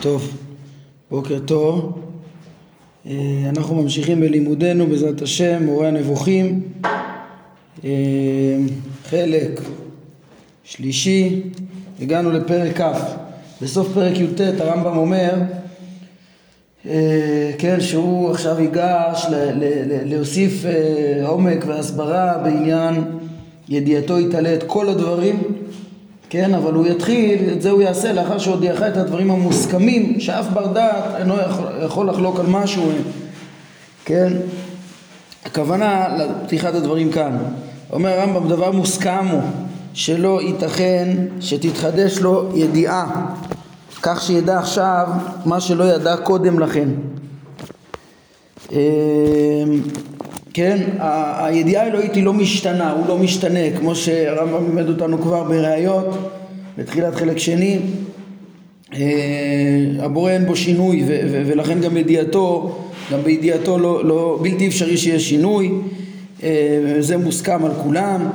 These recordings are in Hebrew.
טוב, בוקר טוב. אה, אנחנו ממשיכים בלימודנו בעזרת השם, מורה הנבוכים, אה, חלק שלישי, הגענו לפרק כ'. בסוף פרק י"ט הרמב"ם אומר, אה, כן, שהוא עכשיו ייגש להוסיף עומק והסברה בעניין ידיעתו יתעלה את כל הדברים כן, אבל הוא יתחיל, את זה הוא יעשה לאחר שהודיעך את הדברים המוסכמים, שאף בר דעת אינו יכול, לחלוק על משהו, כן? הכוונה לפתיחת הדברים כאן. אומר הרמב"ם, דבר מוסכם הוא שלא ייתכן שתתחדש לו ידיעה, כך שידע עכשיו מה שלא ידע קודם לכן. כן, הידיעה האלוהית היא לא משתנה, הוא לא משתנה, כמו שהרמב"ם לימד אותנו כבר בראיות, בתחילת חלק שני. אה, הבורא אין בו שינוי ולכן גם ידיעתו, גם בידיעתו לא, לא, בלתי אפשרי שיהיה שינוי, אה, זה מוסכם על כולם,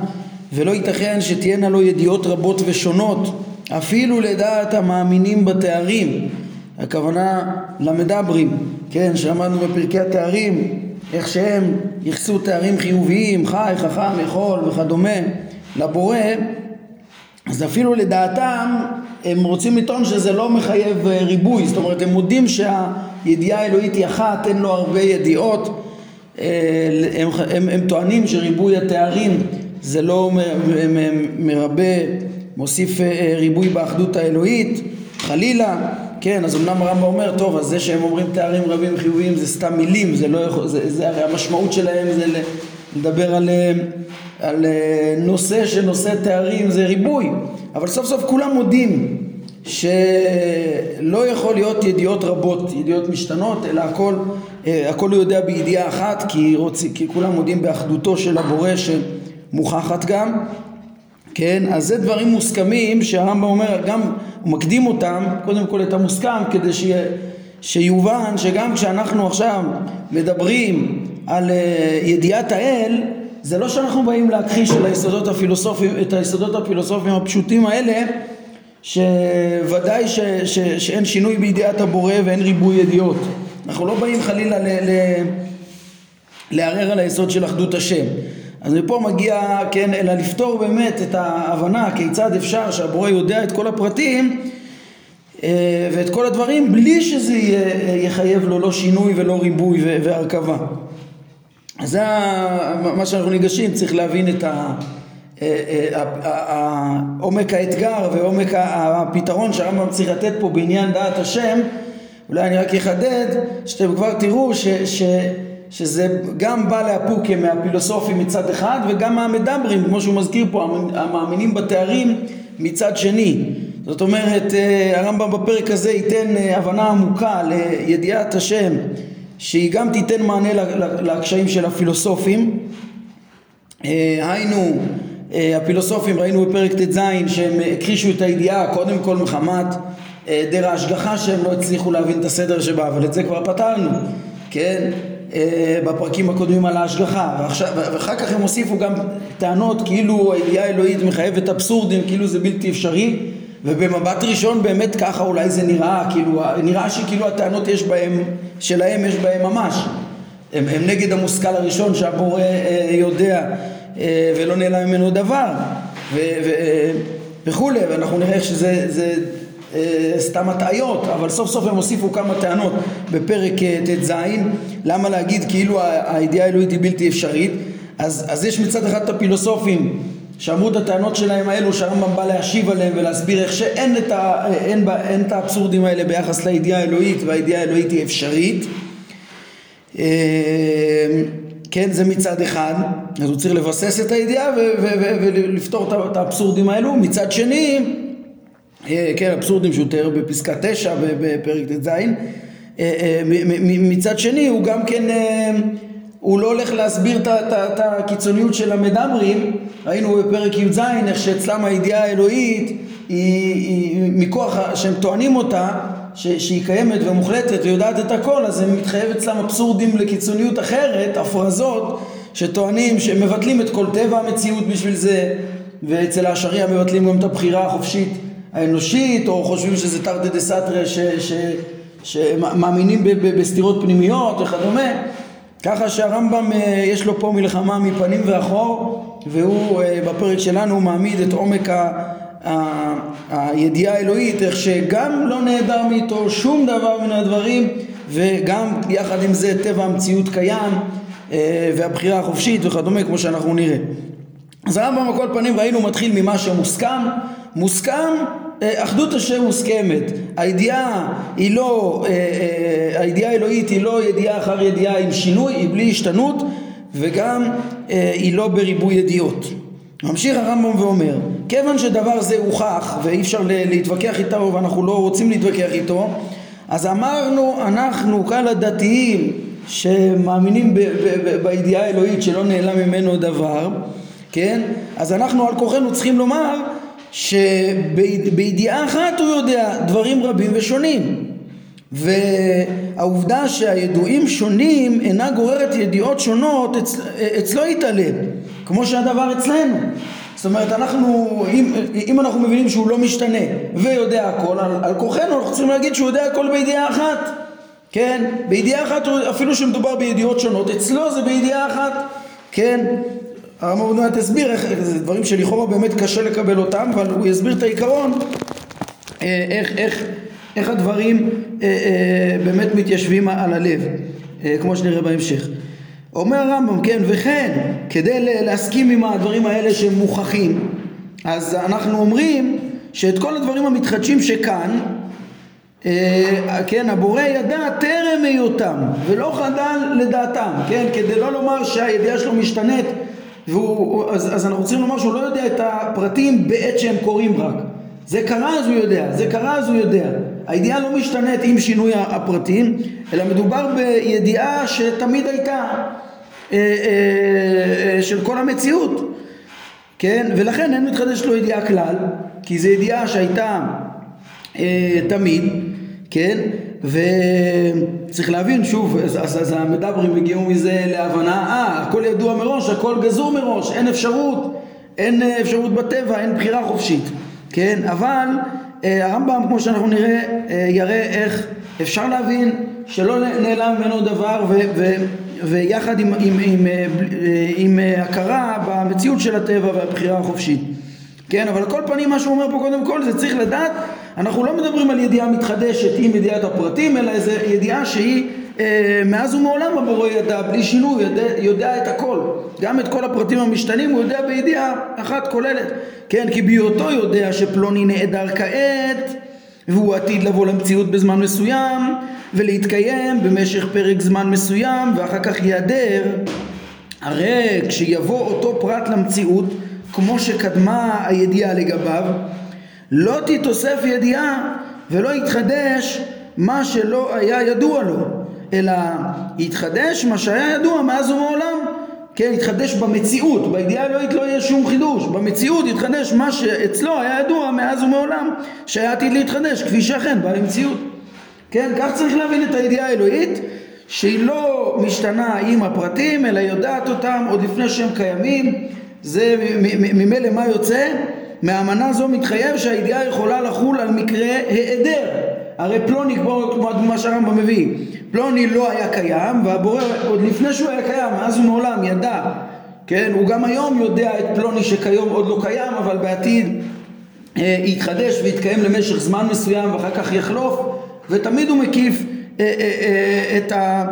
ולא ייתכן שתהיינה לו ידיעות רבות ושונות, אפילו לדעת המאמינים בתארים, הכוונה למדברים, כן, שאמרנו בפרקי התארים איך שהם ייחסו תארים חיוביים, חי, חכם, יכול וכדומה לבורא, אז אפילו לדעתם הם רוצים לטעון שזה לא מחייב אה, ריבוי, זאת אומרת הם מודים שהידיעה האלוהית היא אחת, אין לו הרבה ידיעות, אה, הם, הם, הם טוענים שריבוי התארים זה לא מרבה, מוסיף אה, ריבוי באחדות האלוהית, חלילה כן, אז אמנם הרמב"ם אומר, טוב, אז זה שהם אומרים תארים רבים חיוביים זה סתם מילים, זה לא יכול, זה, זה הרי המשמעות שלהם זה לדבר על, על אה, נושא שנושא תארים זה ריבוי, אבל סוף סוף כולם מודים שלא יכול להיות ידיעות רבות, ידיעות משתנות, אלא הכל, אה, הכל הוא יודע בידיעה אחת, כי, רוצ, כי כולם מודים באחדותו של הבורא שמוכחת גם, כן, אז זה דברים מוסכמים שהרמב"ם אומר גם הוא מקדים אותם, קודם כל את המוסכם, כדי ש... שיובן שגם כשאנחנו עכשיו מדברים על uh, ידיעת האל, זה לא שאנחנו באים להכחיש את היסודות הפילוסופיים, את היסודות הפילוסופיים הפשוטים האלה, שוודאי ש, ש, שאין שינוי בידיעת הבורא ואין ריבוי ידיעות. אנחנו לא באים חלילה ל, ל, לערער על היסוד של אחדות השם. אז מפה מגיע, כן, אלא לפתור באמת את ההבנה כיצד אפשר שהבורא יודע את כל הפרטים אה, ואת כל הדברים בלי שזה יחייב לו לא שינוי ולא ריבוי והרכבה. אז זה מה שאנחנו ניגשים, צריך להבין את. אה, אה, עומק האתגר ועומק הפתרון שהרמב"ם צריך לתת פה בעניין דעת השם אולי אני רק אחדד שאתם כבר תראו ש, ש, שזה גם בא לאפוקיה מהפילוסופים מצד אחד וגם מהמדברים, כמו שהוא מזכיר פה, המאמינים בתארים מצד שני. זאת אומרת, אה, הרמב"ם בפרק הזה ייתן אה, הבנה עמוקה לידיעת השם, שהיא גם תיתן מענה לקשיים של הפילוסופים. אה, היינו, הפילוסופים ראינו בפרק ט"ז שהם הכחישו את הידיעה קודם כל מחמת היעדר ההשגחה שהם לא הצליחו להבין את הסדר שבה, אבל את זה כבר פתרנו, כן? אה, בפרקים הקודמים על ההשגחה. ואחר כך הם הוסיפו גם טענות כאילו הידיעה האלוהית מחייבת אבסורדים כאילו זה בלתי אפשרי. ובמבט ראשון באמת ככה אולי זה נראה כאילו נראה שכאילו הטענות יש בהם שלהם יש בהם ממש. הם, הם נגד המושכל הראשון שהבורא אה, יודע אה, ולא נעלם ממנו דבר. ו, ו, וכולי ואנחנו נראה שזה זה, סתם הטעיות, אבל סוף סוף הם הוסיפו כמה טענות בפרק אה, ט"ז, למה להגיד כאילו הידיעה האלוהית היא בלתי אפשרית, אז, אז יש מצד אחד את הפילוסופים שאמרו את הטענות שלהם האלו שהרמב"ם בא להשיב עליהם ולהסביר איך שאין את, ה, אין, אין את האבסורדים האלה ביחס לידיעה האלוהית והידיעה האלוהית היא אפשרית. אה, כן זה מצד אחד אז הוא צריך לבסס את הידיעה ולפתור את האבסורדים האלו. מצד שני אה, כן, אבסורדים שהוא תיאר בפסקה תשע בפרק ט"ז. אה, אה, מצד שני הוא גם כן, הוא לא הולך להסביר את הקיצוניות של המדברים, ראינו בפרק י"ז איך שאצלם הידיעה האלוהית היא, היא מכוח שהם טוענים אותה שהיא קיימת ומוחלטת ויודעת את הכל אז הם מתחייב אצלם אבסורדים לקיצוניות אחרת, הפרזות שטוענים שהם מבטלים את כל טבע המציאות בשביל זה ואצל השריעה מבטלים גם את הבחירה החופשית האנושית, או חושבים שזה תרתי דה סתרי שמאמינים בסתירות פנימיות וכדומה. ככה שהרמב"ם אה, יש לו פה מלחמה מפנים ואחור, והוא אה, בפרק שלנו מעמיד את עומק ה... הידיעה האלוהית, איך שגם לא נעדר מאיתו שום דבר מן הדברים וגם יחד עם זה טבע המציאות קיים אה, והבחירה החופשית וכדומה כמו שאנחנו נראה. אז הרמב"ם על כל פנים ראינו מתחיל ממה שמוסכם, מוסכם אחדות השם מוסכמת, הידיעה היא לא, אה, הידיעה האלוהית היא לא ידיעה אחר ידיעה עם שינוי, היא בלי השתנות וגם היא לא בריבוי ידיעות. ממשיך הרמב"ם ואומר, כיוון שדבר זה הוכח ואי אפשר להתווכח איתו ואנחנו לא רוצים להתווכח איתו, אז אמרנו אנחנו כאן הדתיים שמאמינים בידיעה האלוהית שלא נעלם ממנו דבר, כן? אז אנחנו על כוחנו צריכים לומר שבידיעה אחת הוא יודע דברים רבים ושונים. והעובדה שהידועים שונים אינה גוררת ידיעות שונות אצ... אצלו יתעלה כמו שהדבר אצלנו. זאת אומרת אנחנו אם, אם אנחנו מבינים שהוא לא משתנה ויודע הכל על, על כוחנו אנחנו צריכים להגיד שהוא יודע הכל בידיעה אחת. כן? בידיעה אחת אפילו שמדובר בידיעות שונות אצלו זה בידיעה אחת. כן הרמב"ם עוד מעט הסביר איך, זה דברים שלכאורה באמת קשה לקבל אותם אבל הוא יסביר את העיקרון אה, איך, איך, איך הדברים אה, אה, באמת מתיישבים על הלב אה, כמו שנראה בהמשך. אומר הרמב"ם כן וכן כדי להסכים עם הדברים האלה שהם מוכחים אז אנחנו אומרים שאת כל הדברים המתחדשים שכאן אה, כן הבורא ידע טרם היותם ולא חדל לדעתם כן כדי לא לומר שהידיעה שלו משתנית והוא, אז, אז אנחנו צריכים לומר שהוא לא יודע את הפרטים בעת שהם קורים רק. זה קרה אז הוא יודע, זה קרה אז הוא יודע. הידיעה לא משתנית עם שינוי הפרטים אלא מדובר בידיעה שתמיד הייתה אה, אה, של כל המציאות. כן? ולכן אין מתחדש לו ידיעה כלל כי זו ידיעה שהייתה אה, תמיד כן וצריך להבין שוב אז, אז, אז המדברים הגיעו מזה להבנה אה הכל ידוע מראש הכל גזור מראש אין אפשרות אין אפשרות בטבע אין בחירה חופשית כן? אבל אה, הרמב"ם כמו שאנחנו נראה אה, יראה איך אפשר להבין שלא נעלם ממנו דבר ו, ו, ויחד עם, עם, עם, אה, עם הכרה במציאות של הטבע והבחירה החופשית כן? אבל על כל פנים מה שהוא אומר פה קודם כל זה צריך לדעת אנחנו לא מדברים על ידיעה מתחדשת עם ידיעת הפרטים אלא איזו ידיעה שהיא אה, מאז ומעולם הבורא ידע בלי שינוי יודע, יודע את הכל. גם את כל הפרטים המשתנים הוא יודע בידיעה אחת כוללת. כן כי בהיותו יודע שפלוני נעדר כעת והוא עתיד לבוא למציאות בזמן מסוים ולהתקיים במשך פרק זמן מסוים ואחר כך ייעדר הרי כשיבוא אותו פרט למציאות כמו שקדמה הידיעה לגביו לא תתוסף ידיעה ולא יתחדש מה שלא היה ידוע לו אלא יתחדש מה שהיה ידוע מאז ומעולם כן, יתחדש במציאות, בידיעה האלוהית לא יהיה שום חידוש, במציאות יתחדש מה שאצלו היה ידוע מאז ומעולם שהיה עתיד להתחדש, כפי שאכן בא למציאות. כן, כך צריך להבין את הידיעה האלוהית שהיא לא משתנה עם הפרטים אלא יודעת אותם עוד לפני שהם קיימים, זה ממילא מה יוצא? מהאמנה זו מתחייב שהידיעה יכולה לחול על מקרה היעדר הרי פלוני כמו הדוגמה שהרמב"ם מביא פלוני לא היה קיים והבורא עוד לפני שהוא היה קיים מאז ומעולם ידע כן הוא גם היום יודע את פלוני שכיום עוד לא קיים אבל בעתיד אה, יתחדש ויתקיים למשך זמן מסוים ואחר כך יחלוף ותמיד הוא מקיף את ה...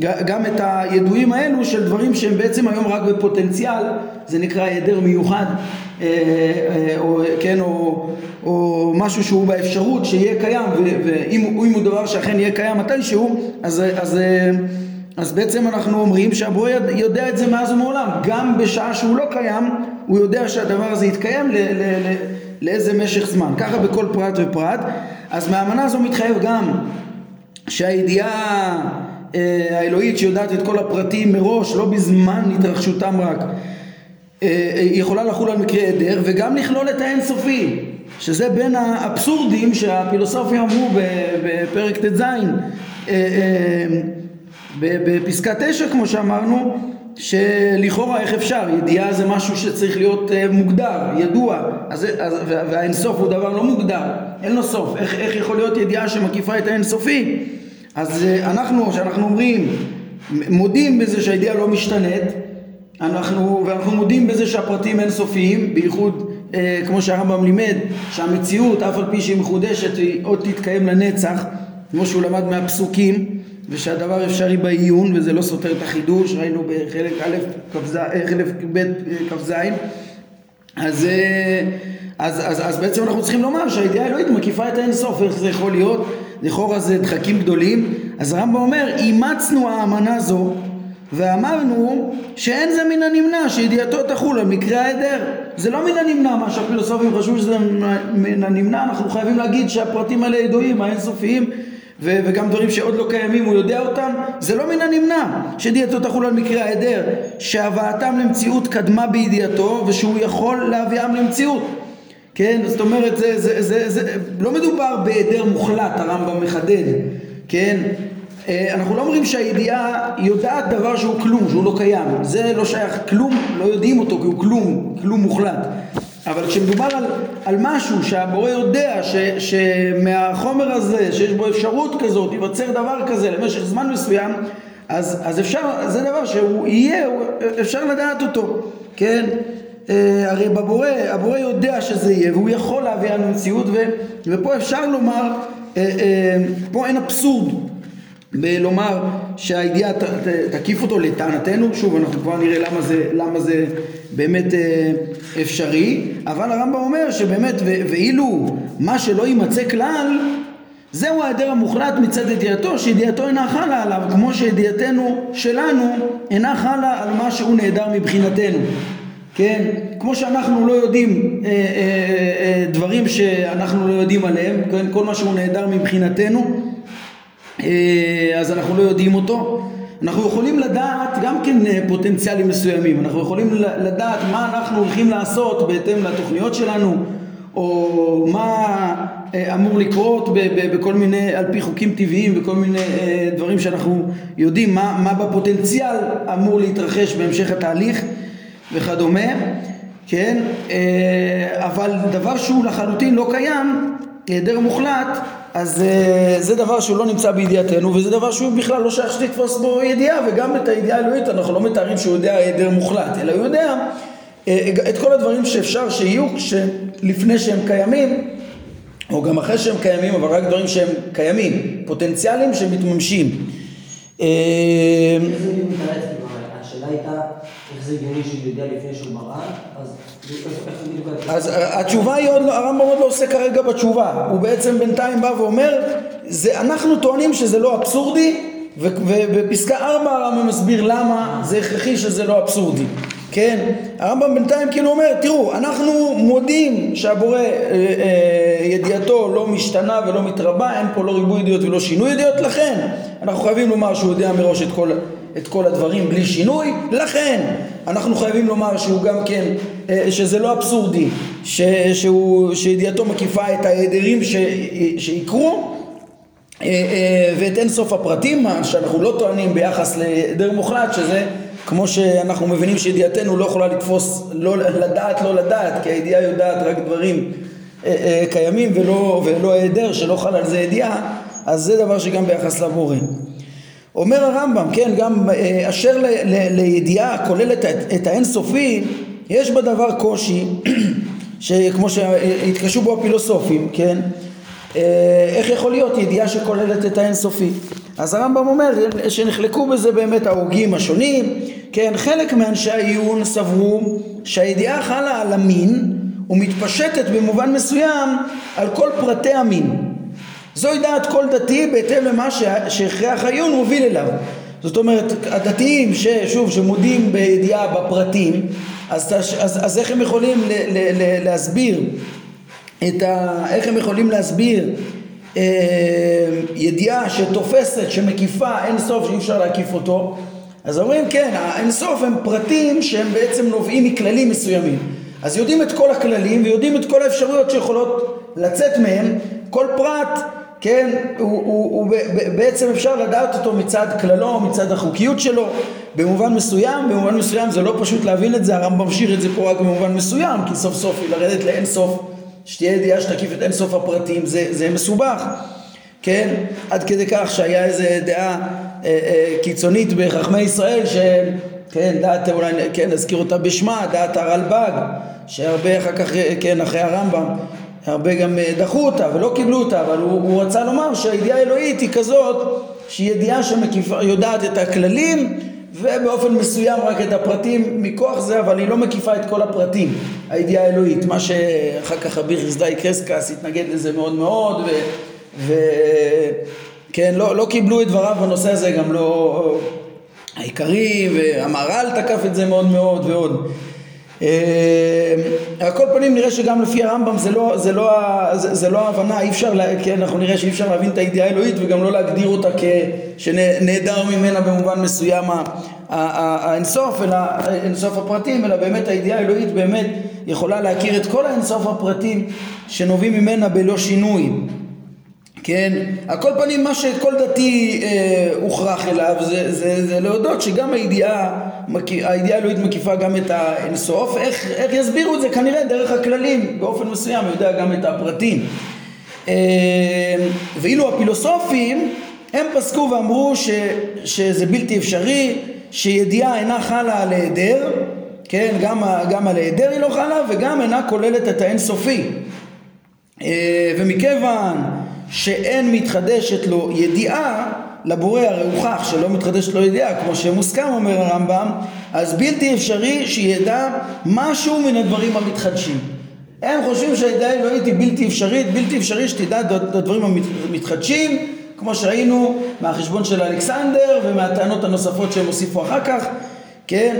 גם את הידועים האלו של דברים שהם בעצם היום רק בפוטנציאל, זה נקרא היעדר מיוחד, אה, אה, או, כן, או, או משהו שהוא באפשרות שיהיה קיים, ואם הוא דבר שאכן יהיה קיים מתישהו, אז, אז, אה, אז בעצם אנחנו אומרים שהבורא יודע את זה מאז ומעולם, גם בשעה שהוא לא קיים, הוא יודע שהדבר הזה יתקיים ל, ל, ל, לאיזה משך זמן, ככה בכל פרט ופרט, אז מהאמנה הזו מתחייב גם שהידיעה אה, האלוהית שיודעת את כל הפרטים מראש, לא בזמן התרחשותם רק, אה, אה, יכולה לחול על מקרה עדר וגם לכלול את האינסופי, שזה בין האבסורדים שהפילוסופיה אמרו בפרק ט"ז בפסקה תשע כמו שאמרנו שלכאורה איך אפשר, ידיעה זה משהו שצריך להיות uh, מוגדר, ידוע, אז, אז, והאינסוף הוא דבר לא מוגדר, אין לו סוף, איך, איך יכול להיות ידיעה שמקיפה את האינסופי? אז uh, אנחנו, כשאנחנו אומרים, מודים בזה שהידיעה לא משתנית, אנחנו, ואנחנו מודים בזה שהפרטים אינסופיים, בייחוד uh, כמו שהרמב"ם לימד, שהמציאות, אף על פי שהיא מחודשת, היא עוד תתקיים לנצח, כמו שהוא למד מהפסוקים, ושהדבר אפשרי בעיון וזה לא סותר את החידוש, ראינו בחלק א', חלק ב', כ"ז, אז, אז, אז, אז בעצם אנחנו צריכים לומר שהידיעה האלוהית מקיפה את האינסוף, איך זה יכול להיות? לכאורה זה דחקים גדולים, אז הרמב"ם אומר, אימצנו האמנה זו ואמרנו שאין זה מן הנמנע שידיעתו תחול על מקרה ההיעדר. זה לא מן הנמנע מה שהפילוסופים חשבו שזה מן הנמנע, אנחנו חייבים להגיד שהפרטים האלה ידועים, האינסופיים ו- וגם דברים שעוד לא קיימים הוא יודע אותם, זה לא מן הנמנע שדיעתו תחול על מקרה ההיעדר, שהבאתם למציאות קדמה בידיעתו ושהוא יכול להביאם למציאות. כן, זאת אומרת, זה, זה, זה, זה לא מדובר בהיעדר מוחלט, הרמב"ם מחדד, כן? אה, אנחנו לא אומרים שהידיעה יודעת דבר שהוא כלום, שהוא לא קיים, זה לא שייך, כלום, לא יודעים אותו כי הוא כלום, כלום מוחלט. אבל כשמדובר על, על משהו שהבורא יודע ש, שמהחומר הזה, שיש בו אפשרות כזאת, ייווצר דבר כזה למשך זמן מסוים, אז, אז אפשר, זה דבר שהוא יהיה, אפשר לדעת אותו, כן? אה, הרי בבורא, הבורא יודע שזה יהיה והוא יכול להביא לנו מציאות ופה אפשר לומר, אה, אה, פה אין אבסורד בלומר שהידיעה תקיף אותו לטענתנו, שוב אנחנו כבר נראה למה זה, למה זה באמת אה, אפשרי, אבל הרמב"ם אומר שבאמת ואילו מה שלא יימצא כלל זהו ההיעדר המוחלט מצד ידיעתו שידיעתו אינה חלה עליו כמו שידיעתנו שלנו אינה חלה על מה שהוא נעדר מבחינתנו כן? כמו שאנחנו לא יודעים אה, אה, אה, דברים שאנחנו לא יודעים עליהם, כן? כל מה שהוא נעדר מבחינתנו אה, אז אנחנו לא יודעים אותו. אנחנו יכולים לדעת גם כן אה, פוטנציאלים מסוימים, אנחנו יכולים לדעת מה אנחנו הולכים לעשות בהתאם לתוכניות שלנו, או מה אה, אמור לקרות בכל מיני, על פי חוקים טבעיים וכל מיני דברים שאנחנו יודעים מה, מה בפוטנציאל אמור להתרחש בהמשך התהליך וכדומה, כן? אבל דבר שהוא לחלוטין לא קיים, היעדר מוחלט, אז אה, זה דבר שהוא לא נמצא בידיעתנו וזה דבר שהוא בכלל לא שייך שתתפוס בו ידיעה וגם את הידיעה האלוהית אנחנו לא מתארים שהוא יודע היעדר מוחלט אלא הוא יודע אה, את כל הדברים שאפשר שיהיו לפני שהם קיימים או גם אחרי שהם קיימים אבל רק דברים שהם קיימים פוטנציאלים שמתממשים. אה, השאלה הייתה אז אז התשובה היא עוד לא, הרמב"ם עוד לא עושה כרגע בתשובה, הוא בעצם בינתיים בא ואומר, זה, אנחנו טוענים שזה לא אבסורדי, ובפסקה 4 הרמב"ם מסביר למה זה הכרחי שזה לא אבסורדי, כן? הרמב"ם בינתיים כאילו אומר, תראו, אנחנו מודים שהבורא אה, אה, ידיעתו לא משתנה ולא מתרבה, אין פה לא ריבוי ידיעות ולא שינוי ידיעות, לכן אנחנו חייבים לומר שהוא יודע מראש את כל... את כל הדברים בלי שינוי, לכן אנחנו חייבים לומר שהוא גם כן, אה, שזה לא אבסורדי, ש, שהוא, שידיעתו מקיפה את ההיעדרים ש, שיקרו אה, אה, ואת אין סוף הפרטים, שאנחנו לא טוענים ביחס להיעדר מוחלט, שזה כמו שאנחנו מבינים שידיעתנו לא יכולה לתפוס, לא לדעת לא לדעת, כי הידיעה יודעת רק דברים קיימים ולא, ולא היעדר שלא חל על זה ידיעה, אז זה דבר שגם ביחס לבורא. אומר הרמב"ם, כן, גם אה, אשר ל, ל, לידיעה הכוללת את, את האינסופי, יש בדבר קושי, שכמו שהתקשו בו הפילוסופים, כן, אה, איך יכול להיות ידיעה שכוללת את האינסופי? אז הרמב"ם אומר שנחלקו בזה באמת ההוגים השונים, כן, חלק מאנשי העיון סברו שהידיעה חלה על המין ומתפשטת במובן מסוים על כל פרטי המין זוהי דעת כל דתי בהתאם למה שהכרח העיון מוביל אליו. זאת אומרת, הדתיים ששוב, שמודים בידיעה בפרטים, אז, אז, אז איך הם יכולים ל, ל, ל, להסביר את ה... איך הם יכולים להסביר אה, ידיעה שתופסת, שמקיפה אין סוף שאי אפשר להקיף אותו? אז אומרים כן, האין סוף הם פרטים שהם בעצם נובעים מכללים מסוימים. אז יודעים את כל הכללים ויודעים את כל האפשרויות שיכולות לצאת מהם, כל פרט כן, הוא, הוא, הוא בעצם אפשר לדעת אותו מצד כללו, מצד החוקיות שלו, במובן מסוים, במובן מסוים זה לא פשוט להבין את זה, הרמב"ם משאיר את זה פה רק במובן מסוים, כי סוף סוף לרדת לאין סוף, שתהיה ידיעה שתקיף את אין סוף הפרטים, זה, זה מסובך, כן, עד כדי כך שהיה איזה דעה אה, אה, קיצונית בחכמי ישראל, ש... כן, דעת, אולי, כן, נזכיר אותה בשמה, דעת הרלב"ג, שהרבה אחר כך, כן, אחרי הרמב"ם, הרבה גם אה, דחו אותה ולא קיבלו אותה, אבל הוא, הוא רצה לומר שהידיעה האלוהית היא כזאת שהיא ידיעה שיודעת את הכללים ובאופן מסוים רק את הפרטים מכוח זה, אבל היא לא מקיפה את כל הפרטים, הידיעה האלוהית, מה שאחר כך רבי חסדאי קרסקס התנגד לזה מאוד מאוד, וכן, לא, לא קיבלו את דבריו בנושא הזה, גם לא העיקרי, והמהר"ל תקף את זה מאוד מאוד ועוד. אה, על כל פנים נראה שגם לפי הרמב"ם זה לא, זה לא, זה, זה לא ההבנה, אי אפשר, כן, אנחנו נראה שאי אפשר להבין את הידיעה האלוהית וגם לא להגדיר אותה כשנעדר ממנה במובן מסוים האינסוף, אלא אינסוף הפרטים, אלא באמת הידיעה האלוהית באמת יכולה להכיר את כל האינסוף הפרטים שנובעים ממנה בלא שינוי. כן, על כל פנים מה שכל דתי אה, הוכרח אליו זה, זה, זה להודות שגם הידיעה, הידיעה האלוהית מקיפה גם את האינסוף, איך, איך יסבירו את זה? כנראה דרך הכללים, באופן מסוים יודע גם את הפרטים. אה, ואילו הפילוסופים הם פסקו ואמרו ש, שזה בלתי אפשרי, שידיעה אינה חלה על היעדר, כן, גם, גם על היעדר היא לא חלה וגם אינה כוללת את האינסופי. אה, ומכיוון שאין מתחדשת לו ידיעה, לבורא הרי הוכח שלא מתחדשת לו ידיעה, כמו שמוסכם אומר הרמב"ם, אז בלתי אפשרי שידע משהו מן הדברים המתחדשים. הם חושבים שהידיעה האלוהית היא בלתי אפשרית, בלתי אפשרי שתדע את הדברים המתחדשים, כמו שראינו מהחשבון של אלכסנדר ומהטענות הנוספות שהם הוסיפו אחר כך, כן,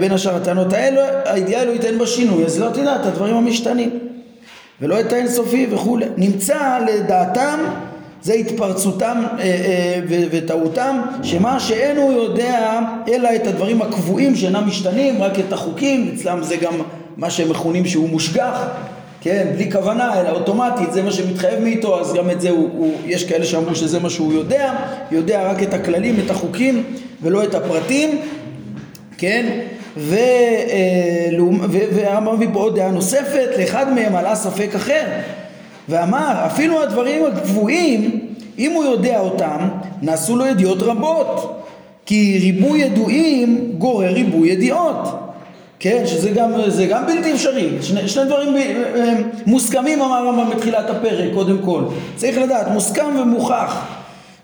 בין השאר הטענות האלו, הידיעה האלוהית אין בה שינוי, אז לא תדע את הדברים המשתנים. ולא את האינסופי וכולי. נמצא לדעתם, זה התפרצותם אה, אה, וטעותם, שמה שאין הוא יודע אלא את הדברים הקבועים שאינם משתנים, רק את החוקים, אצלם זה גם מה שהם מכונים שהוא מושגח, כן, בלי כוונה, אלא אוטומטית, זה מה שמתחייב מאיתו, אז גם את זה הוא, הוא, יש כאלה שאמרו שזה מה שהוא יודע, יודע רק את הכללים, את החוקים, ולא את הפרטים, כן, אה, והרמב"ם מביא פה עוד דעה נוספת, לאחד מהם עלה ספק אחר, ואמר אפילו הדברים הקבועים, אם הוא יודע אותם, נעשו לו ידיעות רבות, כי ריבוי ידועים גורר ריבוי ידיעות. כן, שזה גם, גם בלתי אפשרי, שני, שני דברים אה, מוסכמים אמר הרמב"ם בתחילת הפרק, קודם כל. צריך לדעת, מוסכם ומוכח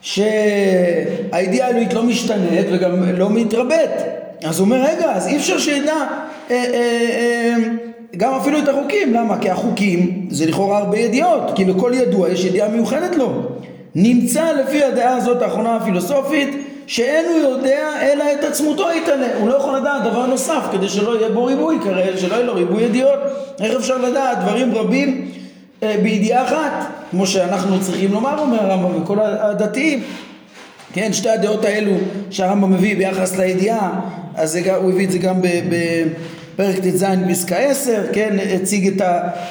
שהידיעה האלוהית לא משתנית וגם לא מתרבית. אז הוא אומר, רגע, אז אי אפשר שידע אה, אה, אה, גם אפילו את החוקים. למה? כי החוקים זה לכאורה הרבה ידיעות, כי לכל ידוע יש ידיעה מיוחדת לו. נמצא לפי הדעה הזאת האחרונה הפילוסופית שאין הוא יודע אלא את עצמותו יתעלה. הוא לא יכול לדעת דבר נוסף כדי שלא יהיה בו ריבוי, שלא יהיה לו ריבוי ידיעות. איך אפשר לדעת דברים רבים אה, בידיעה אחת, כמו שאנחנו צריכים לומר, אומר הרמב"ם, וכל הדתיים. כן, שתי הדעות האלו שהרמב"ם מביא ביחס לידיעה, אז הוא הביא את זה גם בפרק ט"ז פסקה 10, כן, הציג את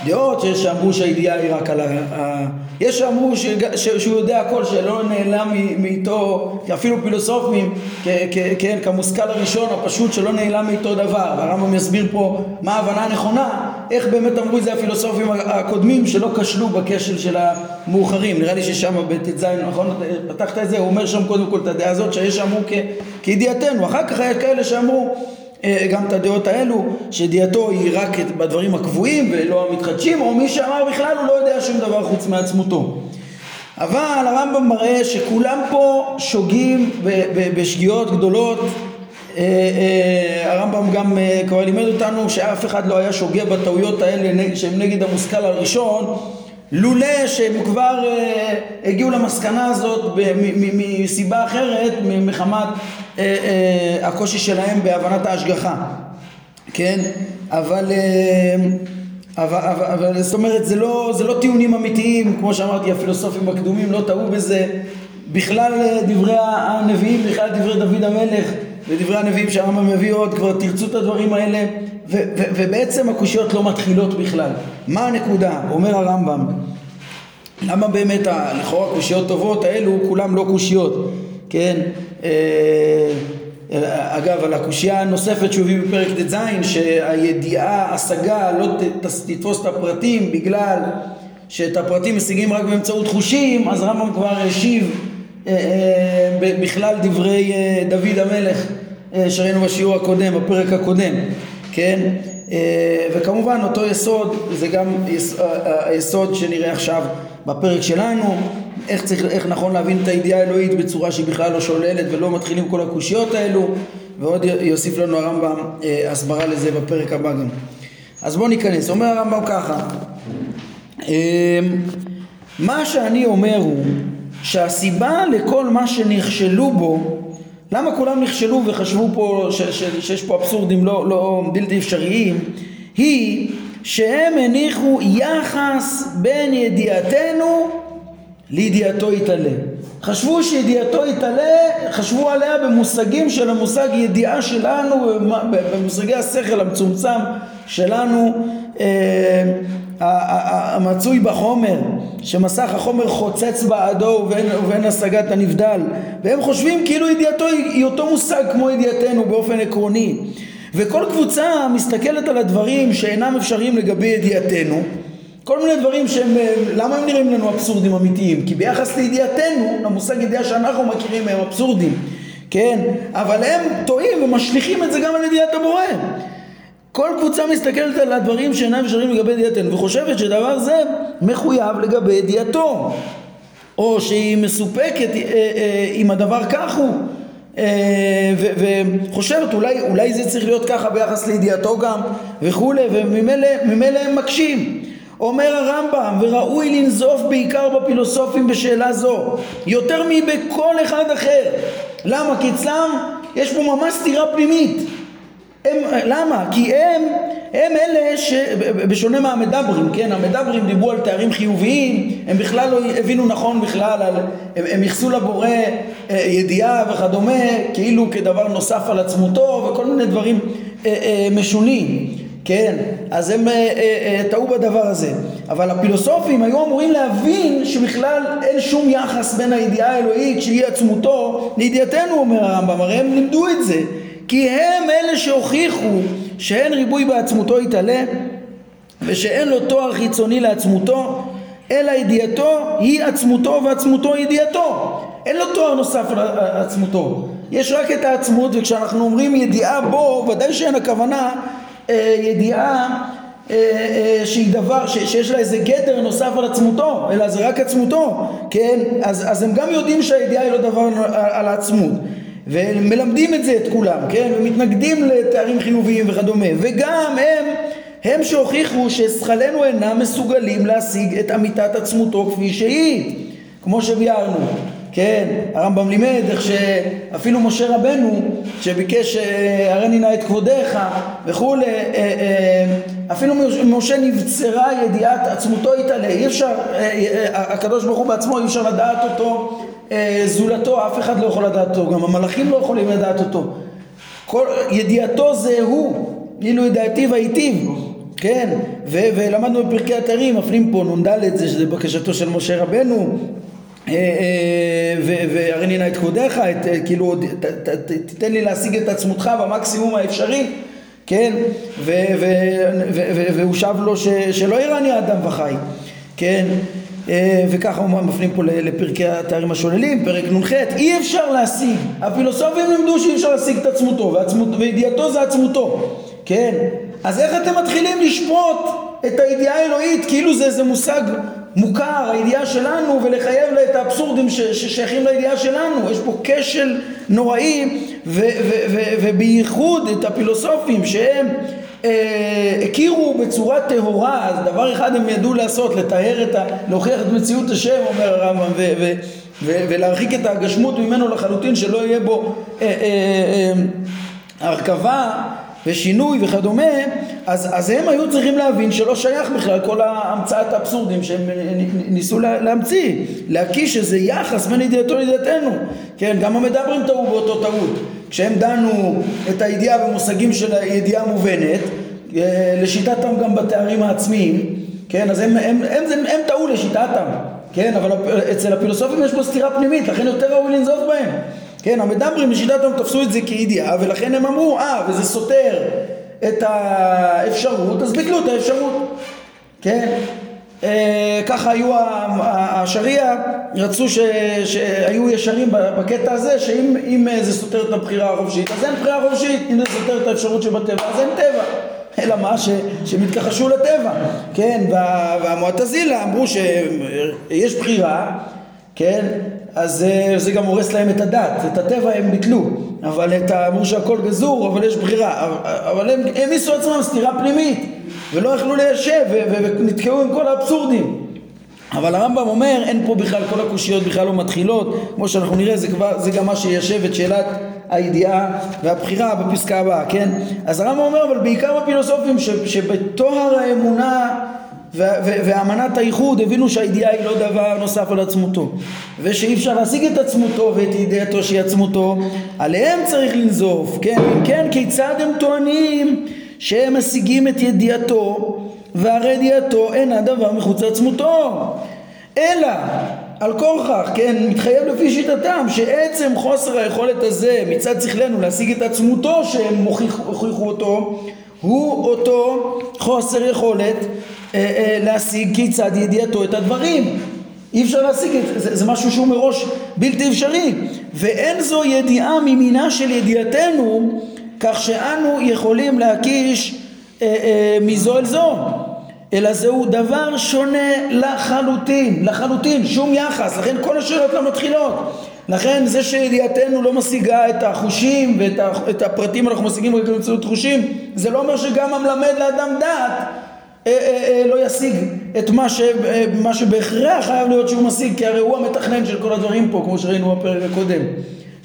הדעות, שיש שאמרו שהידיעה היא רק על ה... יש שאמרו שהוא יודע הכל, שלא נעלם מאיתו, אפילו פילוסופים, כן, כמושכל הראשון הפשוט, שלא נעלם מאיתו דבר, והרמב"ם יסביר פה מה ההבנה הנכונה, איך באמת אמרו את זה הפילוסופים הקודמים, שלא כשלו בכשל של המאוחרים, נראה לי ששם בט"ז, נכון, פתחת את זה, הוא אומר שם קודם כל את הדעה הזאת, שיש שאמרו כידיעתנו, אחר כך היה כאלה שאמרו גם את הדעות האלו, שידיעתו היא רק בדברים הקבועים ולא המתחדשים, או מי שאמר בכלל הוא לא יודע שום דבר חוץ מעצמותו. אבל הרמב"ם מראה שכולם פה שוגים בשגיאות גדולות. אה, אה, הרמב"ם גם כבר לימד אותנו שאף אחד לא היה שוגה בטעויות האלה שהן נגד המושכל הראשון לולא שהם כבר הגיעו למסקנה הזאת מסיבה אחרת מחמת אה, אה, הקושי שלהם בהבנת ההשגחה, כן? אבל, אה, אבל, אבל, אבל זאת אומרת זה לא, זה לא טיעונים אמיתיים, כמו שאמרתי הפילוסופים הקדומים לא טעו בזה, בכלל דברי הנביאים, בכלל דברי דוד המלך ודברי הנביאים שהרמב"ם מביא עוד, כבר תרצו את הדברים האלה ו, ו, ובעצם הקושיות לא מתחילות בכלל. מה הנקודה? אומר הרמב"ם למה באמת לכאורה קושיות טובות האלו כולם לא קושיות, כן? אה, אגב, על הקושייה הנוספת שהוא הביא בפרק ט"ז, שהידיעה, השגה, לא תתפוס את הפרטים בגלל שאת הפרטים משיגים רק באמצעות חושים, אז רמב"ם כבר השיב בכלל דברי דוד המלך שראינו בשיעור הקודם, בפרק הקודם, כן? וכמובן אותו יסוד זה גם היסוד שנראה עכשיו בפרק שלנו, איך, צריך, איך נכון להבין את הידיעה האלוהית בצורה שהיא בכלל לא שוללת ולא מתחילים כל הקושיות האלו ועוד יוסיף לנו הרמב"ם אה, הסברה לזה בפרק הבא גם. אז בואו ניכנס, אומר הרמב"ם ככה אה, מה שאני אומר הוא שהסיבה לכל מה שנכשלו בו למה כולם נכשלו וחשבו פה ש, ש, שיש פה אבסורדים לא, לא בלתי אפשריים היא שהם הניחו יחס בין ידיעתנו לידיעתו יתעלה. חשבו שידיעתו יתעלה, חשבו עליה במושגים של המושג ידיעה שלנו, במושגי השכל המצומצם שלנו, אה, המצוי בחומר, שמסך החומר חוצץ בעדו ובין, ובין השגת הנבדל, והם חושבים כאילו ידיעתו היא אותו מושג כמו ידיעתנו באופן עקרוני. וכל קבוצה מסתכלת על הדברים שאינם אפשריים לגבי ידיעתנו כל מיני דברים שהם, למה הם נראים לנו אבסורדים אמיתיים? כי ביחס לידיעתנו, למושג ידיעה שאנחנו מכירים הם אבסורדים, כן? אבל הם טועים ומשליכים את זה גם על ידיעת הבורא. כל קבוצה מסתכלת על הדברים שאינם אפשריים לגבי ידיעתנו וחושבת שדבר זה מחויב לגבי ידיעתו או שהיא מסופקת אה, אה, אם הדבר כך הוא וחושבת אולי, אולי זה צריך להיות ככה ביחס לידיעתו גם וכולי וממילא הם מקשים. אומר הרמב"ם וראוי לנזוף בעיקר בפילוסופים בשאלה זו יותר מבכל אחד אחר למה? כי אצלם יש פה ממש סתירה פנימית הם, למה? כי הם, הם אלה שבשונה מהמדברים, כן? המדברים דיברו על תארים חיוביים, הם בכלל לא הבינו נכון בכלל, על, הם, הם ייחסו לבורא אה, ידיעה וכדומה, כאילו כדבר נוסף על עצמותו וכל מיני דברים אה, אה, משונים. כן, אז הם אה, אה, אה, טעו בדבר הזה. אבל הפילוסופים היו אמורים להבין שבכלל אין שום יחס בין הידיעה האלוהית שהיא עצמותו לידיעתנו, אומר הרמב"ם, הרי הם לימדו את זה. כי הם אלה שהוכיחו שאין ריבוי בעצמותו יתעלה ושאין לו תואר חיצוני לעצמותו אלא ידיעתו היא עצמותו ועצמותו ידיעתו אין לו תואר נוסף על עצמותו יש רק את העצמות וכשאנחנו אומרים ידיעה בו ודאי שאין הכוונה אה, ידיעה אה, אה, שהיא דבר, ש, שיש לה איזה גדר נוסף על עצמותו, אלא זה רק עצמותו, כן? אז, אז הם גם יודעים שהידיעה היא לא דבר על, על העצמות. ומלמדים את זה את כולם, כן? ומתנגדים לתארים חיוביים וכדומה. וגם הם, הם שהוכיחו ששכלנו אינם מסוגלים להשיג את אמיתת עצמותו כפי שהיא, כמו שביארנו. כן, הרמב"ם לימד איך שאפילו משה רבנו שביקש אה, הרי נא את כבודיך וכולי, אה, אה, אפילו משה נבצרה ידיעת עצמותו יתעלה, אי אפשר, הקדוש ברוך הוא בעצמו אי אפשר לדעת אותו זולתו, אף אחד לא יכול לדעת אותו, גם המלאכים לא יכולים לדעת אותו. כל, ידיעתו זה הוא, אילו ידעתי והיטיב, כן, ו- ולמדנו בפרקי התרים, מפנים פה נ"ד, זה שזה בקשתו של משה רבנו, אה, אה, והרי נא את כבודיך, אה, כאילו תיתן לי להשיג את עצמותך במקסימום האפשרי, כן, והוא שב לו שלא ירני האדם וחי, כן, וככה הוא מפנים פה לפרקי התארים השוללים, פרק נ"ח, אי אפשר להשיג, הפילוסופים לימדו שאי אפשר להשיג את עצמותו, וידיעתו זה עצמותו, כן, אז איך אתם מתחילים לשפוט את הידיעה האלוהית כאילו זה איזה מושג מוכר, הידיעה שלנו, ולחייב לה את האבסורדים ששייכים לידיעה שלנו. יש פה כשל נוראי, ובייחוד את הפילוסופים שהם אה, הכירו בצורה טהורה, אז דבר אחד הם ידעו לעשות, לטהר את ה... להוכיח את מציאות השם, אומר הרמב"ם, ולהרחיק את הגשמות ממנו לחלוטין, שלא יהיה בו אה, אה, אה, הרכבה ושינוי וכדומה, אז, אז הם היו צריכים להבין שלא שייך בכלל כל המצאת האבסורדים שהם ניסו להמציא, להקיש איזה יחס בין ידיעתו לידיעתנו, כן, גם המדברים טעו באותו טעות, כשהם דנו את הידיעה במושגים של הידיעה מובנת, אה, לשיטתם גם בתארים העצמיים, כן, אז הם, הם, הם, הם, הם טעו לשיטתם, כן, אבל אצל הפילוסופים יש פה סתירה פנימית, לכן יותר ראוי לנזוף בהם. כן, המדברים בשיטתם תפסו את זה כידיעה, ולכן הם אמרו, אה, וזה סותר את האפשרות, אז ביטלו את האפשרות. כן, ככה היו השריעה, רצו ש, שהיו ישרים בקטע הזה שאם זה סותר את הבחירה החופשית אז אין בחירה חופשית, אם זה סותר את האפשרות שבטבע אז אין טבע. אלא מה? ש, שהם התכחשו לטבע, כן, וה, והמועטזילה אמרו שיש בחירה, כן, אז זה גם הורס להם את הדת, את הטבע הם ביטלו, אבל את, אמרו שהכל גזור, אבל יש בחירה, אבל הם העמיסו עצמם סתירה פנימית ולא יכלו ליישב ונתקעו עם כל האבסורדים. אבל הרמב"ם אומר אין פה בכלל כל הקושיות בכלל לא מתחילות. כמו שאנחנו נראה זה, כבר, זה גם מה שיישב את שאלת הידיעה והבחירה בפסקה הבאה כן? אז הרמב"ם אומר אבל בעיקר הפילוסופים שבטוהר האמונה ואמנת האיחוד הבינו שהידיעה היא לא דבר נוסף על עצמותו. ושאי אפשר להשיג את עצמותו ואת ידיעתו שהיא עצמותו עליהם צריך לנזוף. כן כן כיצד הם טוענים שהם משיגים את ידיעתו והרי ידיעתו אינה דבר מחוץ לעצמותו. אלא על כורכך, כן, מתחייב לפי שיטתם שעצם חוסר היכולת הזה מצד שכלנו להשיג את עצמותו שהם הוכיחו אותו הוא אותו חוסר יכולת להשיג כיצד ידיעתו את הדברים. אי אפשר להשיג את זה, זה משהו שהוא מראש בלתי אפשרי. ואין זו ידיעה ממינה של ידיעתנו כך שאנו יכולים להקיש אה, אה, מזו אל זו. אלא זהו דבר שונה לחלוטין, לחלוטין, שום יחס, לכן כל השאלות לא מתחילות. לכן זה שידיעתנו לא משיגה את החושים ואת הפרטים אנחנו משיגים רק באמצעות חושים, זה לא אומר שגם המלמד לאדם דעת אה, אה, אה, לא ישיג את מה, ש, אה, מה שבהכרח חייב להיות שהוא משיג, כי הרי הוא המתכנן של כל הדברים פה, כמו שראינו בפרק הקודם.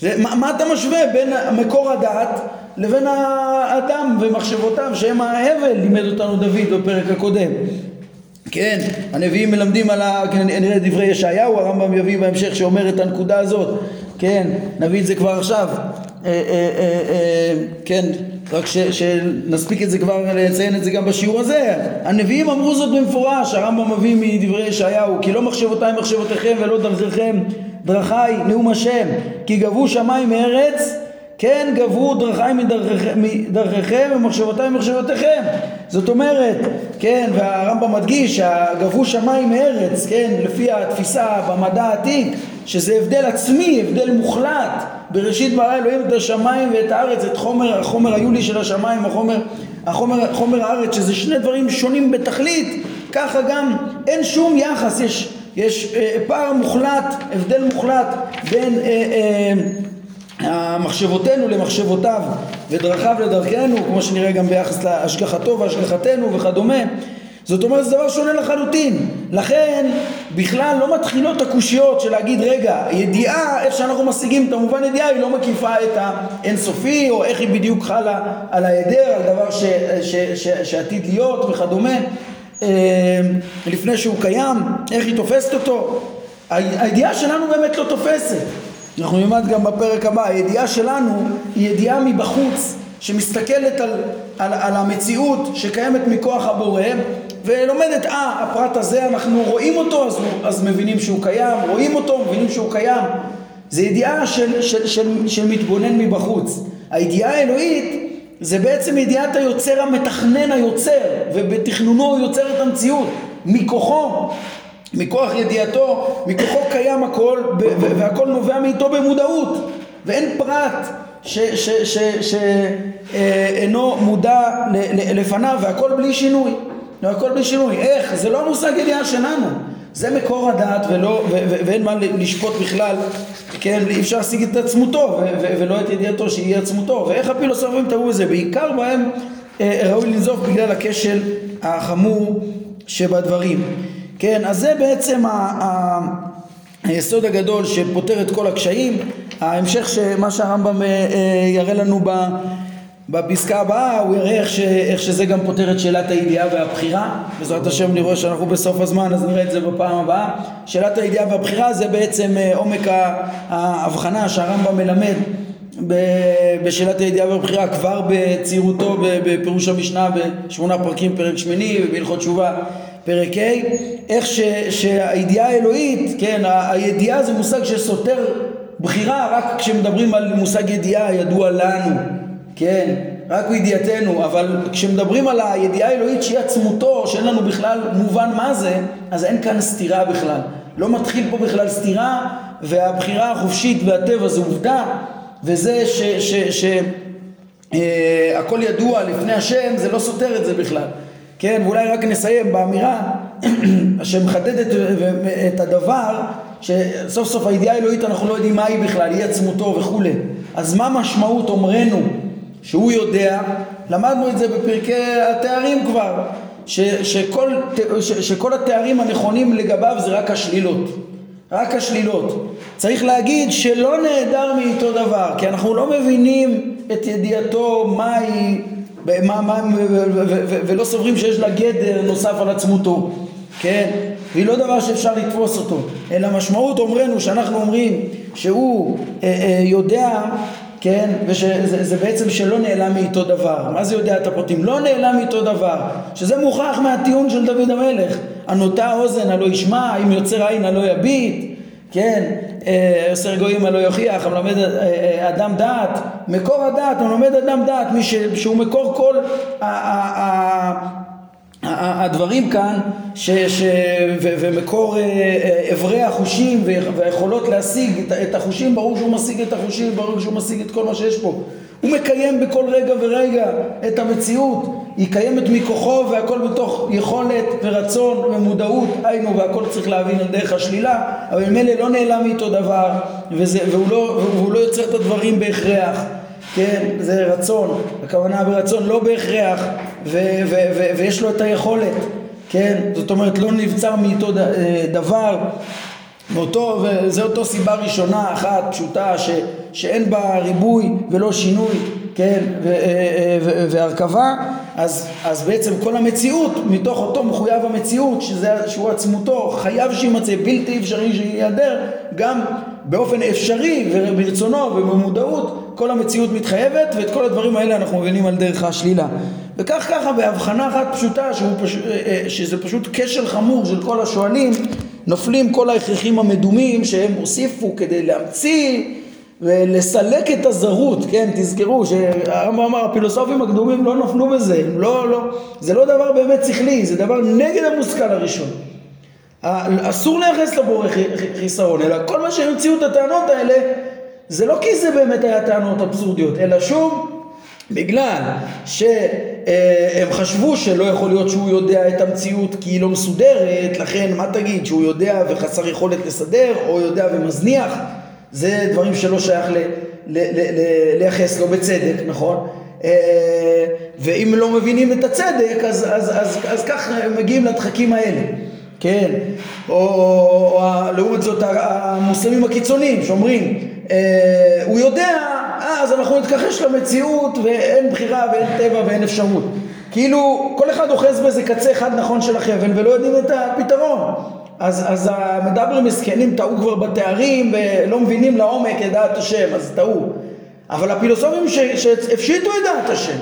זה, מה, מה אתה משווה בין מקור הדעת לבין האדם ומחשבותיו שהם ההבל לימד אותנו דוד בפרק הקודם. כן, הנביאים מלמדים על ה... כן, נראה דברי ישעיהו, הרמב"ם יביא בהמשך שאומר את הנקודה הזאת. כן, נביא את זה כבר עכשיו. אה, אה, אה, כן, רק ש, שנספיק את זה כבר, לציין את זה גם בשיעור הזה. הנביאים אמרו זאת במפורש, הרמב"ם מביא מדברי ישעיהו כי לא מחשבותיי מחשבותיכם ולא דרכיכם דרכיי נאום השם. כי גבו שמיים מארץ כן גבו דרכי מדרכיכם ומחשבותיי ממחשבותיכם זאת אומרת כן והרמב"ם מדגיש שגבו שמיים מארץ כן לפי התפיסה במדע העתיק שזה הבדל עצמי הבדל מוחלט בראשית ברא אלוהים את השמיים ואת הארץ את חומר החומר היולי של השמיים החומר החומר חומר הארץ שזה שני דברים שונים בתכלית ככה גם אין שום יחס יש יש אה, פער מוחלט הבדל מוחלט בין אה, אה, מחשבותינו למחשבותיו ודרכיו לדרכנו, כמו שנראה גם ביחס להשגחתו והשגחתנו וכדומה. זאת אומרת, זה דבר שונה לחלוטין. לכן, בכלל לא מתחילות הקושיות של להגיד, רגע, ידיעה, איך שאנחנו משיגים את המובן ידיעה, היא לא מקיפה את האינסופי, או איך היא בדיוק חלה על ההיעדר, על דבר ש, ש, ש, שעתיד להיות וכדומה, אה, לפני שהוא קיים, איך היא תופסת אותו. הידיעה שלנו באמת לא תופסת. אנחנו נלמד גם בפרק הבא, הידיעה שלנו היא ידיעה מבחוץ שמסתכלת על, על, על המציאות שקיימת מכוח הבורא ולומדת, אה, הפרט הזה אנחנו רואים אותו אז, אז מבינים שהוא קיים, רואים אותו, מבינים שהוא קיים. זה ידיעה של, של, של, של מתבונן מבחוץ. הידיעה האלוהית זה בעצם ידיעת היוצר המתכנן היוצר ובתכנונו הוא יוצר את המציאות. מכוחו מכוח ידיעתו, מכוחו קיים הכל והכל נובע מאיתו במודעות. ואין פרט שאינו מודע לפניו והכל בלי שינוי. והכל בלי שינוי. איך? זה לא המושג ידיעה שלנו. זה מקור הדעת ולא, ו, ו, ואין מה לשפוט בכלל, כן, אי אפשר להשיג את עצמותו ו, ו, ולא את ידיעתו שהיא עצמותו. ואיך הפילוסופים תראו את זה? בעיקר בהם אה, ראוי לנזוף בגלל הכשל החמור שבדברים. כן, אז זה בעצם ה, ה, היסוד הגדול שפותר את כל הקשיים. ההמשך שמה שהרמב"ם אה, אה, יראה לנו בפסקה הבאה, הוא יראה איך, ש, איך שזה גם פותר את שאלת הידיעה והבחירה. בעזרת השם נראה שאנחנו בסוף הזמן, אז נראה את זה בפעם הבאה. שאלת הידיעה והבחירה זה בעצם אה, עומק ההבחנה שהרמב"ם מלמד בשאלת הידיעה והבחירה כבר בצעירותו בפירוש המשנה בשמונה פרקים פרק שמיני ובהלכות תשובה פרק ה' איך ש, שהידיעה האלוהית, כן, הידיעה זה מושג שסותר בחירה רק כשמדברים על מושג ידיעה ידוע לנו, כן, רק בידיעתנו, אבל כשמדברים על הידיעה האלוהית שהיא עצמותו, שאין לנו בכלל מובן מה זה, אז אין כאן סתירה בכלל. לא מתחיל פה בכלל סתירה, והבחירה החופשית והטבע זה עובדה, וזה שהכל אה, ידוע לפני השם, זה לא סותר את זה בכלל. כן, ואולי רק נסיים באמירה שמחדדת את הדבר שסוף סוף הידיעה האלוהית אנחנו לא יודעים מה היא בכלל, היא עצמותו וכולי. אז מה משמעות אומרנו שהוא יודע, למדנו את זה בפרקי התארים כבר, ש, שכל, ש, שכל התארים הנכונים לגביו זה רק השלילות. רק השלילות. צריך להגיד שלא נעדר מאיתו דבר, כי אנחנו לא מבינים את ידיעתו מהי, מה, מה, ולא סוברים שיש לה גדר נוסף על עצמותו, כן? והיא לא דבר שאפשר לתפוס אותו, אלא משמעות אומרנו שאנחנו אומרים שהוא אה, אה, יודע כן? וזה בעצם שלא נעלם מאיתו דבר. מה זה יודע את הפרטים? לא נעלם מאיתו דבר. שזה מוכח מהטיעון של דוד המלך. הנוטה אוזן הלא ישמע, אם יוצר עין הלא יביט, כן? עשר אה, גויים הלא יוכיח, המלמד אה, אה, אדם דעת. מקור הדעת, המלמד אדם דעת, מי שהוא מקור כל הדברים כאן ש, ש, ו, ומקור אברי אה, אה, החושים והיכולות להשיג את, החושים ברור שהוא משיג את החושים ברור שהוא משיג את כל מה שיש פה. הוא מקיים בכל רגע ורגע את המציאות. היא קיימת מכוחו והכל בתוך יכולת ורצון ומודעות. היינו והכל צריך להבין על דרך השלילה אבל ממילא לא נעלם איתו דבר וזה, והוא, לא, והוא לא יוצר את הדברים בהכרח. כן, זה רצון, הכוונה ברצון לא בהכרח, ויש לו את היכולת, כן, זאת אומרת לא נבצר מאיתו אה, דבר, מאותו, וזו אותו סיבה ראשונה אחת פשוטה ש- שאין בה ריבוי ולא שינוי, כן, ו- אה, אה, והרכבה, אז, אז בעצם כל המציאות, מתוך אותו מחויב המציאות, שזה, שהוא עצמותו, חייב שימצא, בלתי אפשרי שייעדר, גם באופן אפשרי וברצונו ובמודעות כל המציאות מתחייבת ואת כל הדברים האלה אנחנו מבינים על דרך השלילה. וכך ככה בהבחנה אחת פשוטה פש... אה, אה, שזה פשוט כשל חמור של כל השואלים נופלים כל ההכרחים המדומים שהם הוסיפו כדי להמציא ולסלק את הזרות, כן, תזכרו שהרמב"ם אמר הפילוסופים הקדומים לא נפלו בזה, לא, לא, זה לא דבר באמת שכלי, זה דבר נגד המושכל הראשון. אסור לייחס לבורא חיסרון, אלא כל מה שהם המציאו את הטענות האלה, זה לא כי זה באמת היה טענות אבסורדיות, אלא שוב, בגלל שהם חשבו שלא יכול להיות שהוא יודע את המציאות כי היא לא מסודרת, לכן מה תגיד, שהוא יודע וחסר יכולת לסדר, או יודע ומזניח, זה דברים שלא שייך לייחס לו בצדק, נכון? אה, ואם לא מבינים את הצדק, אז, אז, אז, אז כך מגיעים לדחקים האלה. כן, או, או, או לעומת זאת המוסלמים הקיצוניים שאומרים אה, הוא יודע, אז אנחנו נתכחש למציאות ואין בחירה ואין טבע ואין אפשרות כאילו כל אחד אוחז באיזה קצה אחד נכון של החבל ולא יודעים את הפתרון אז, אז המדברים מסכנים טעו כבר בתארים ולא מבינים לעומק את דעת השם אז טעו אבל הפילוסופים שהפשיטו את דעת השם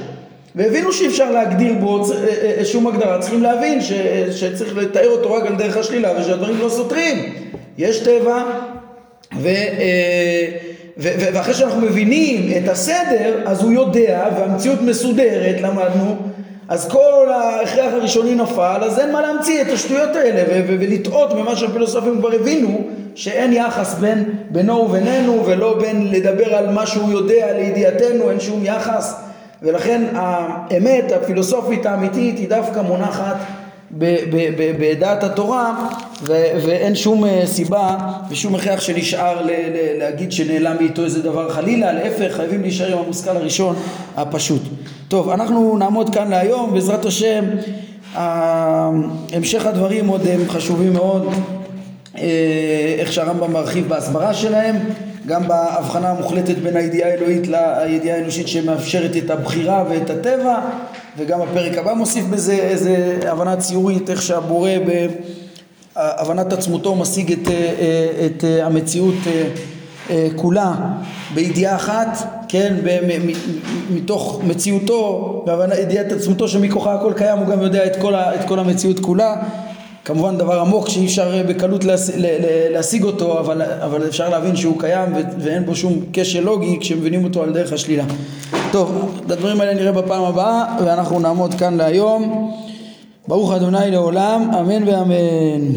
והבינו שאי אפשר להגדיר בו אה, אה, אה, שום הגדרה, צריכים להבין ש, שצריך לתאר אותו רק על דרך השלילה ושהדברים לא סותרים. יש טבע ו, ו, ו, ואחרי שאנחנו מבינים את הסדר אז הוא יודע והמציאות מסודרת למדנו אז כל ההכרח הראשוני נפל אז אין מה להמציא את השטויות האלה ו- ו- ולטעות במה שהפילוסופים כבר הבינו שאין יחס בין בינו ובינינו ולא בין לדבר על מה שהוא יודע לידיעתנו אין שום יחס ולכן האמת הפילוסופית האמיתית היא דווקא מונחת בדעת התורה ואין שום אה, סיבה ושום הכרח שנשאר להגיד שנעלם מאיתו איזה דבר חלילה, להפך חייבים להישאר עם המושכל הראשון הפשוט. טוב, אנחנו נעמוד כאן להיום, בעזרת השם המשך הדברים עוד הם חשובים מאוד, אה, איך שהרמב"ם מרחיב בהסברה שלהם גם בהבחנה המוחלטת בין הידיעה האלוהית לידיעה האנושית שמאפשרת את הבחירה ואת הטבע וגם הפרק הבא מוסיף בזה איזה הבנה ציורית איך שהבורא בהבנת עצמותו משיג את, את המציאות כולה בידיעה אחת, כן, מתוך מציאותו, בידיעת עצמותו שמכוחה הכל קיים הוא גם יודע את כל, את כל המציאות כולה כמובן דבר עמוק שאי אפשר אה, בקלות להש... להשיג אותו, אבל, אבל אפשר להבין שהוא קיים. ואין בו שום כשל לוגי כשמבינים אותו על דרך השלילה. טוב, את הדברים האלה נראה בפעם הבאה, ואנחנו נעמוד כאן להיום. ברוך אדוני לעולם, אמן ואמן.